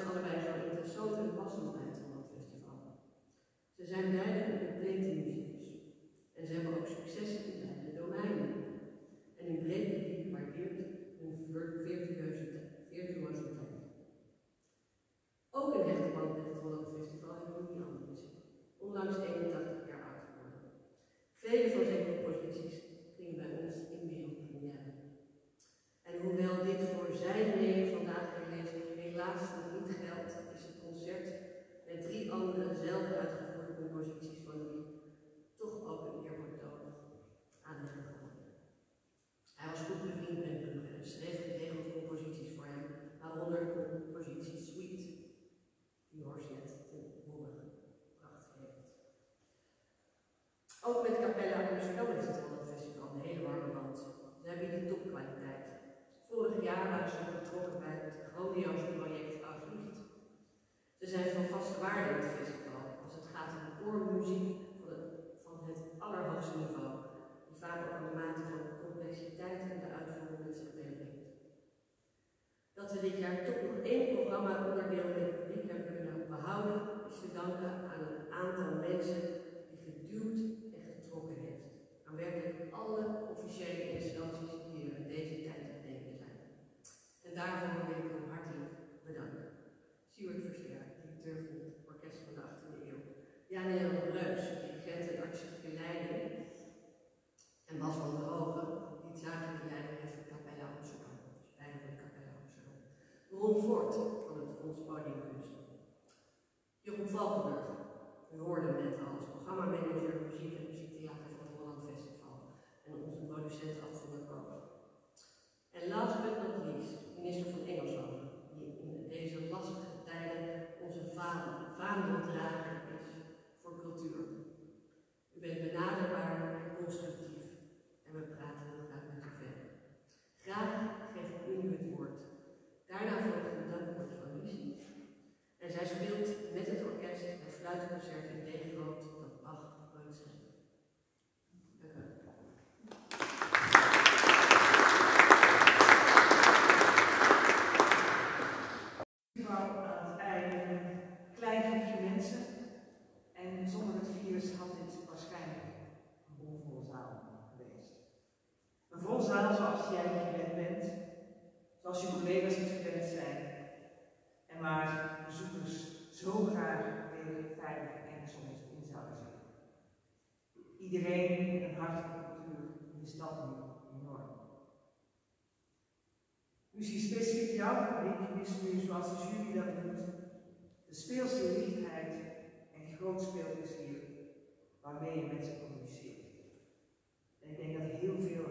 others woord van het Fonds Podiumkunst. Jeroen Valkenburg, u hoorde hem net al als programmamanager muziek en muziektheater van het Holland Festival en onze producent Ad van der Koop. En last but not least, minister van Engelsland, die in deze lastige tijden onze vaandel dragen. Veel liefheid en groot speelplezier waarmee je met ze communiceert. En ik denk dat heel veel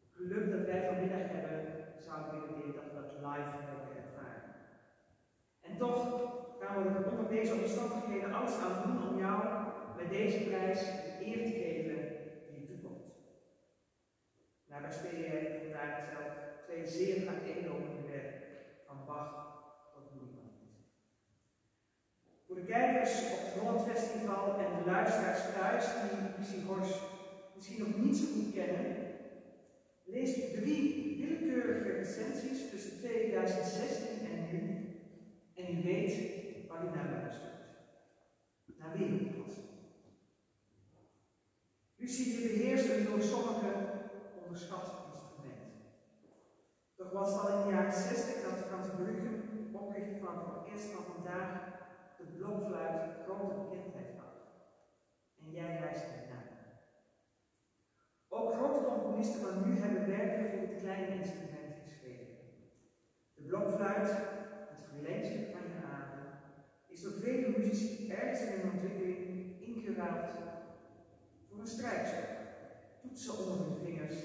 het geluk dat wij vanmiddag hebben, zou ik willen delen dat we dat live mogen ervaren. En toch gaan we onder deze omstandigheden alles aan doen om jou met deze prijs de eer te geven die je toekomt. Nou, Daarbij speel je vandaag zelf twee zeer uiteenlopende werken van Bach voor de kijkers op het Holland Festival en de luisteraars thuis die Sigors misschien nog niet zo goed kennen, lees drie willekeurige recensies tussen 2016 en nu en je weet waar je naar luistert. Naar ziet hier beheerst een door sommigen onderschat instrument. Toch was het al in de jaren 60 dat Frans Bruggen, oprichter van het orkest van vandaag, de blokfluit grote bekendheid gaf. En jij het na. Ook grote componisten van nu hebben werken voor het kleine instrument geschreven. De blokfluit, het verleenstuk van je adem, is door vele muzici ergens in hun ontwikkeling ingeruild voor een strijkstuk, toetsen onder hun vingers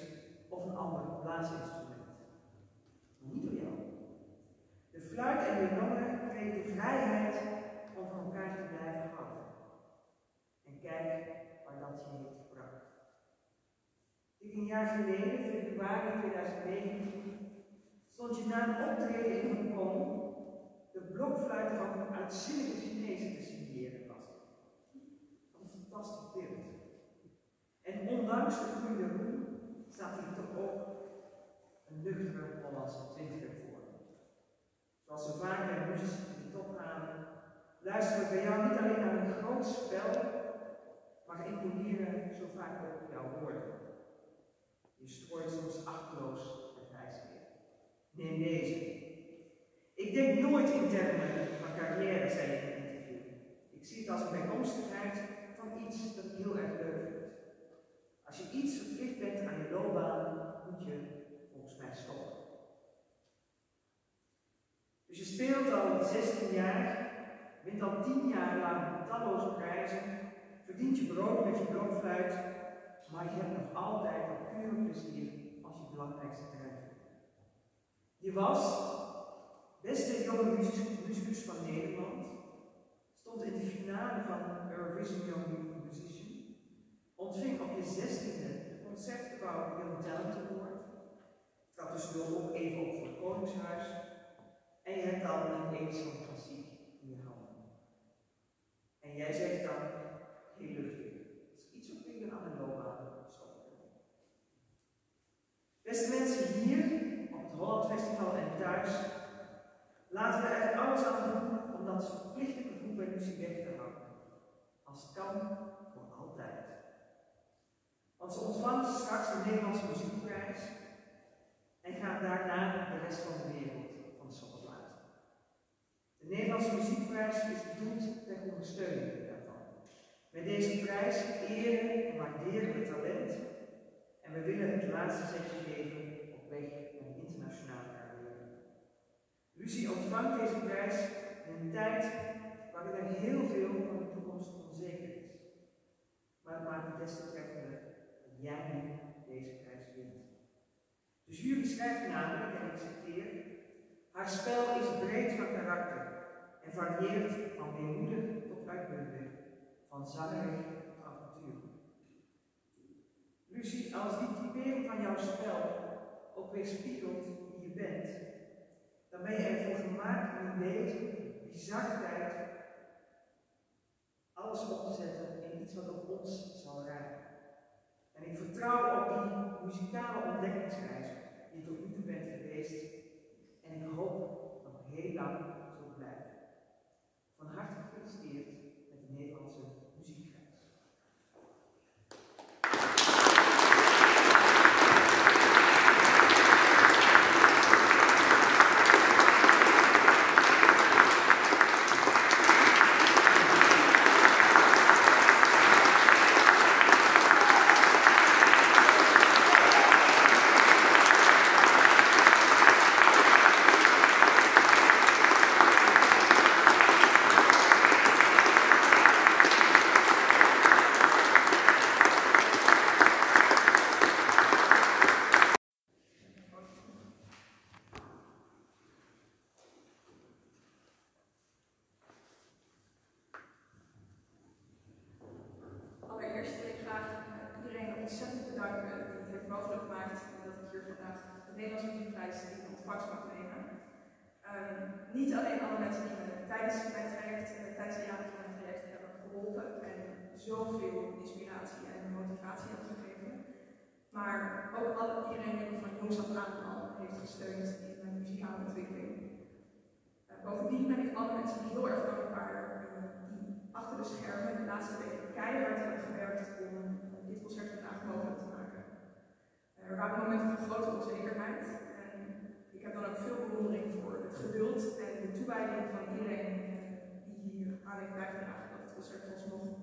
of een ander blaasinstrument. Maar niet door jou. De fluit en de jongen kregen de vrijheid om van elkaar te blijven houden. En kijk waar dat je heeft gebracht. Ik een jaar geleden, februari 2019, stond je na een optreden in Hongkong de blokfluiten van een uitzinnige Chinezen te signeren was. Een fantastisch beeld. En ondanks de groene roem staat hier toch ook een nuchtere Hollandse twintiger voor. Zoals ze vaak bij in de top halen, luisteren we bij jou niet alleen naar een groot spel, maar imponeren zo vaak ook jouw woorden. Je strooit soms achteloos het ijsbeer. Neem deze. Ik denk nooit in termen van carrière, zei ik in het interview. Ik zie het als een bijkomstigheid van iets dat heel erg leuk vind. Als je iets verplicht bent aan je loopbaan, moet je volgens mij stoppen. Dus je speelt al 16 jaar, wint al 10 jaar lang talloze prijzen, verdient je brood met je blokfluit, maar je hebt nog altijd dat pure plezier als je belangrijkste drijfveer. Je was beste jonge muzikus van Nederland, stond in de finale van Eurovision Young Musician, ontving op je zestiende de concertgebouw Young Talent Award, trad dus ook even op voor het Koningshuis en je hebt dan een eenzaam klassiek in je handen. En jij zegt dan, heel luchtig, als iets wat ik aan de loopbaan stoppen. Beste mensen hier op het Holland Festival en thuis, laten we er alles aan doen om dat verplichte gevoel bij muziek weg te houden. Als het kan, voor altijd. Want ze ontvangt straks de Nederlandse muziekprijs en gaat daarna de rest van de wereld van de soppen laten. De Nederlandse muziekprijs is bedoeld ter ondersteuning daarvan. Met deze prijs eren en waarderen we talent en we willen het laatste zetje geven op weg naar een internationale carrière. Lucie ontvangt deze prijs in een tijd waarin er heel veel van de toekomst onzeker is. Maar het maakt het des te treffender dat jij nu deze prijs wint. De jury schrijft namelijk, en ik citeer, haar spel is breed van karakter en varieert van weemoedig tot uitbundig, van zangerig. Lucie, als die typering van jouw spel ook weerspiegelt wie je bent, dan ben je ervoor gemaakt om in deze tijd alles op te zetten in iets wat op ons zal rijden. En ik vertrouw op die muzikale ontdekkingsreis die tot nu toe bent geweest. En ik hoop nog heel lang zo blijven. Van harte gefeliciteerd met de Nederlandse muziekreis. Allereerst wil ik graag eh, iedereen ontzettend bedanken die het heeft mogelijk gemaakt dat ik hier vandaag de Nederlandse Muziekprijs in ontvangst mag nemen. Ehm, niet alleen alle mensen die me tijdens mijn traject, eh, tijdens de jaren van mijn traject hebben geholpen en zoveel inspiratie en motivatie hebben gegeven, maar ook alle, iedereen die me van jongs af aan al heeft gesteund in mijn muzikale ontwikkeling. Eh, bovendien ben ik alle mensen heel erg dankbaar eh, die achter de schermen de laatste weken keihard hebben gewerkt om eh, dit concert vandaag mogelijk te maken. Er waren momenten van grote onzekerheid en ik heb ook veel bewondering voor het geduld en de toewijding van iedereen eh, die hier aan heeft bijgedragen dat het concert alsnog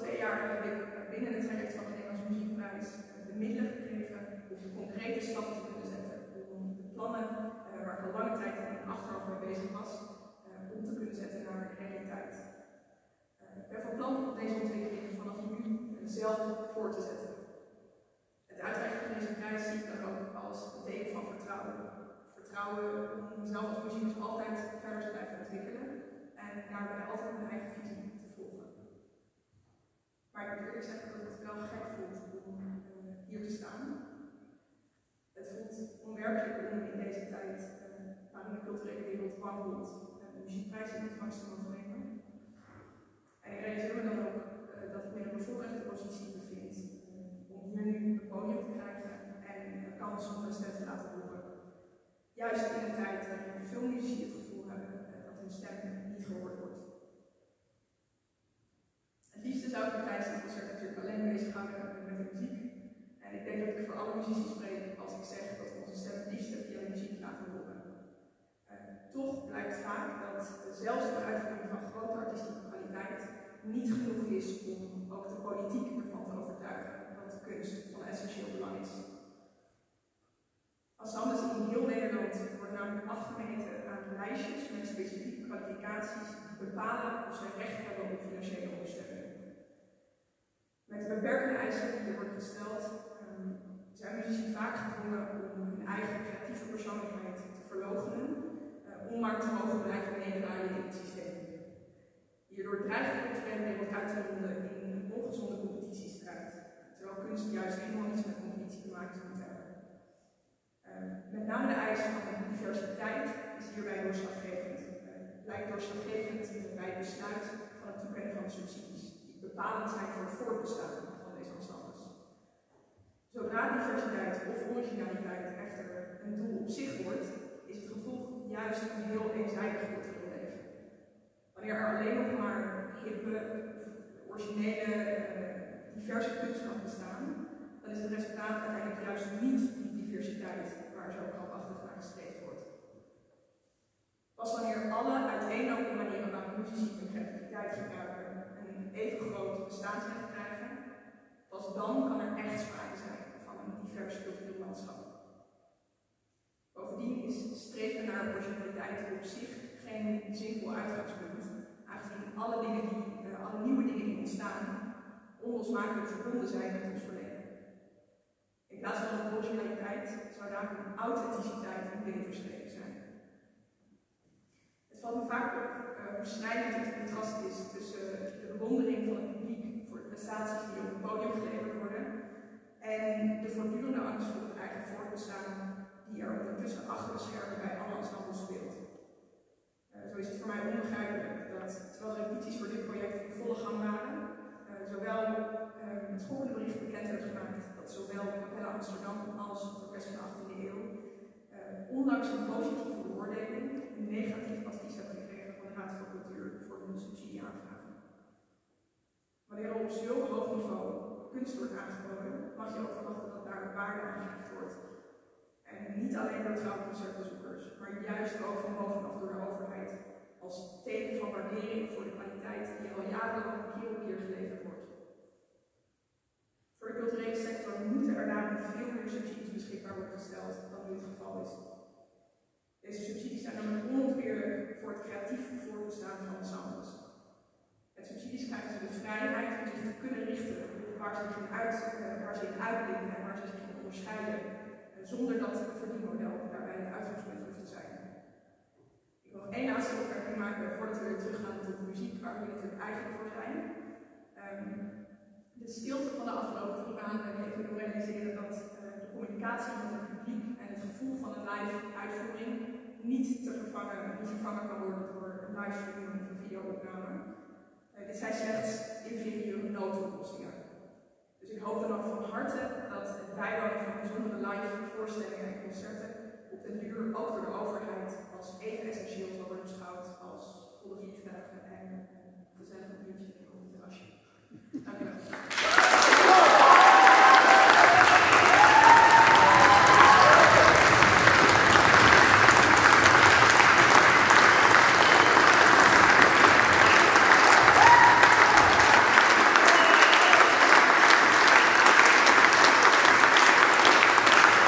twee jaar heb ik binnen het traject van de Nederlandse Muziekprijs de middelen gekregen om concrete stappen te kunnen zetten. Om plannen uh, waar ik al lange tijd in het achterhoofd mee bezig was, uh, om te kunnen zetten naar realiteit. Ik ben van plan om deze ontwikkeling vanaf nu zelf voor te zetten. Het uitreiken van deze prijs zie ik dan ook als een teken van vertrouwen. Vertrouwen om mezelf als muzikus altijd verder te blijven ontwikkelen en daarbij altijd mijn eigen. Maar ik moet eerlijk zeggen dat het wel gek voelt om uh, hier te staan. Het voelt onwerkelijk om in deze tijd uh, waarin de culturele wereld wankelt uh, de muziekprijs in ontvangst te mogen nemen. En ik realiseer me dan ook dat ik me in een bevoorrechte positie bevind om hier nu een podium te krijgen en de kans om mijn stem te laten horen. Juist in een tijd waarin veel muzici het gevoel hebben dat hun stem niet gehoord wordt. Het liefste zou ik tijdens het concert natuurlijk alleen bezighouden met de muziek. En ik denk dat ik voor alle muzici spreek als ik zeg dat we onze stem het liefste via de muziek laten horen. Uh, toch blijkt vaak dat zelfs de uitvoering van grote artistieke kwaliteit niet genoeg is om ook de politiek ervan te overtuigen dat kunst van essentieel belang is. Ensembles in heel Nederland worden namelijk afgemeten aan lijstjes met specifieke kwalificaties die bepalen of zij recht hebben op financiële ondersteuning. Met de beperkende eisen die er worden gesteld, um, zijn muzici vaak gedwongen om hun eigen creatieve persoonlijkheid te verloochenen, uh, om maar te mogen blijven meedraaien in het systeem. Hierdoor dreigt de culturele wereld uit te ronden in ongezonde competitiestrijd, terwijl kunst juist helemaal niets met competitie te maken moet hebben. Uh, met name de eis van diversiteit is hierbij doorslaggevend. Uh, lijkt doorslaggevend bij het besluit van het toekennen van subsidies, die bepalend zijn voor het voortbestaan van deze ensembles. Zodra diversiteit of originaliteit echter een doel op zich wordt, is het gevolg juist een heel eenzijdig cultureel. Wanneer er alleen nog maar hippe, originele, uh, diverse kunst kan bestaan, dan is het resultaat uiteindelijk juist niet die diversiteit waar zo krampachtig naar gestreefd wordt. Pas wanneer alle uiteenlopende manieren waarop muzici hun creativiteit gebruiken even groot bestaansrecht krijgen, pas dan kan er echt sprake zijn van een divers cultureel landschap. Bovendien is streven naar originaliteit op zich geen zinvol uitgangspunt, aangezien alle, dingen die, uh, alle nieuwe dingen die ontstaan onlosmakelijk verbonden zijn met ons verleden. In plaats van originaliteit zou daarom authenticiteit een beter streven zijn. Het valt me vaak op uh, hoe het contrast is tussen bewondering van het publiek voor de prestaties die op het podium geleverd worden en de voortdurende angst voor het eigen voortbestaan die er ondertussen achter de schermen bij alle ensembles speelt. Uh, zo is het voor mij onbegrijpelijk dat terwijl de repetities voor dit project in volle gang waren, uh, zowel uh, het volgende bericht bekend werd gemaakt dat zowel Capella Amsterdam als het orkest van de 18e eeuw, ondanks een positieve beoordeling, een negatief advies hebben gekregen van de Raad voor Cultuur voor hun subsidieaanvragen. Wanneer er op zo'n hoog niveau kunst wordt aangeboden, mag je ook verwachten dat daar waarde aan gehecht wordt. En niet alleen door trouwe concertbezoekers, maar juist ook van bovenaf door de overheid als teken van waardering voor de kwaliteit die al jarenlang keer op keer geleverd wordt. Voor de culturele sector moeten er daarom veel meer subsidies beschikbaar worden gesteld dan nu het geval is. Deze subsidies zijn namelijk onontbeerlijk voor het creatief voortbestaan van ensembles. Met subsidies krijgen ze de vrijheid om zich te kunnen richten waar ze in, uit, uh, waar ze in uitblinken en waar ze zich in onderscheiden, uh, zonder dat het verdienmodel daarbij het uitgangspunt hoeft te zijn. Ik wil nog één laatste opmerking maken voordat we weer teruggaan tot de muziek, waar we natuurlijk eigenlijk voor zijn. Um, de stilte van de afgelopen drie maanden heeft me realiseren dat uh, de communicatie met het publiek en het gevoel van een live uitvoering niet te vervangen, niet vervangen kan worden door een livestream of een videoopname. Dit zijn slechts inferieure noodoplossingen. Dus ik hoop dan ook van harte dat het bijwonen van bijzondere live voorstellingen en concerten op den duur ook door de overheid als even essentieel zal worden beschouwd als volle vliegtuigen en een gezellig uurtje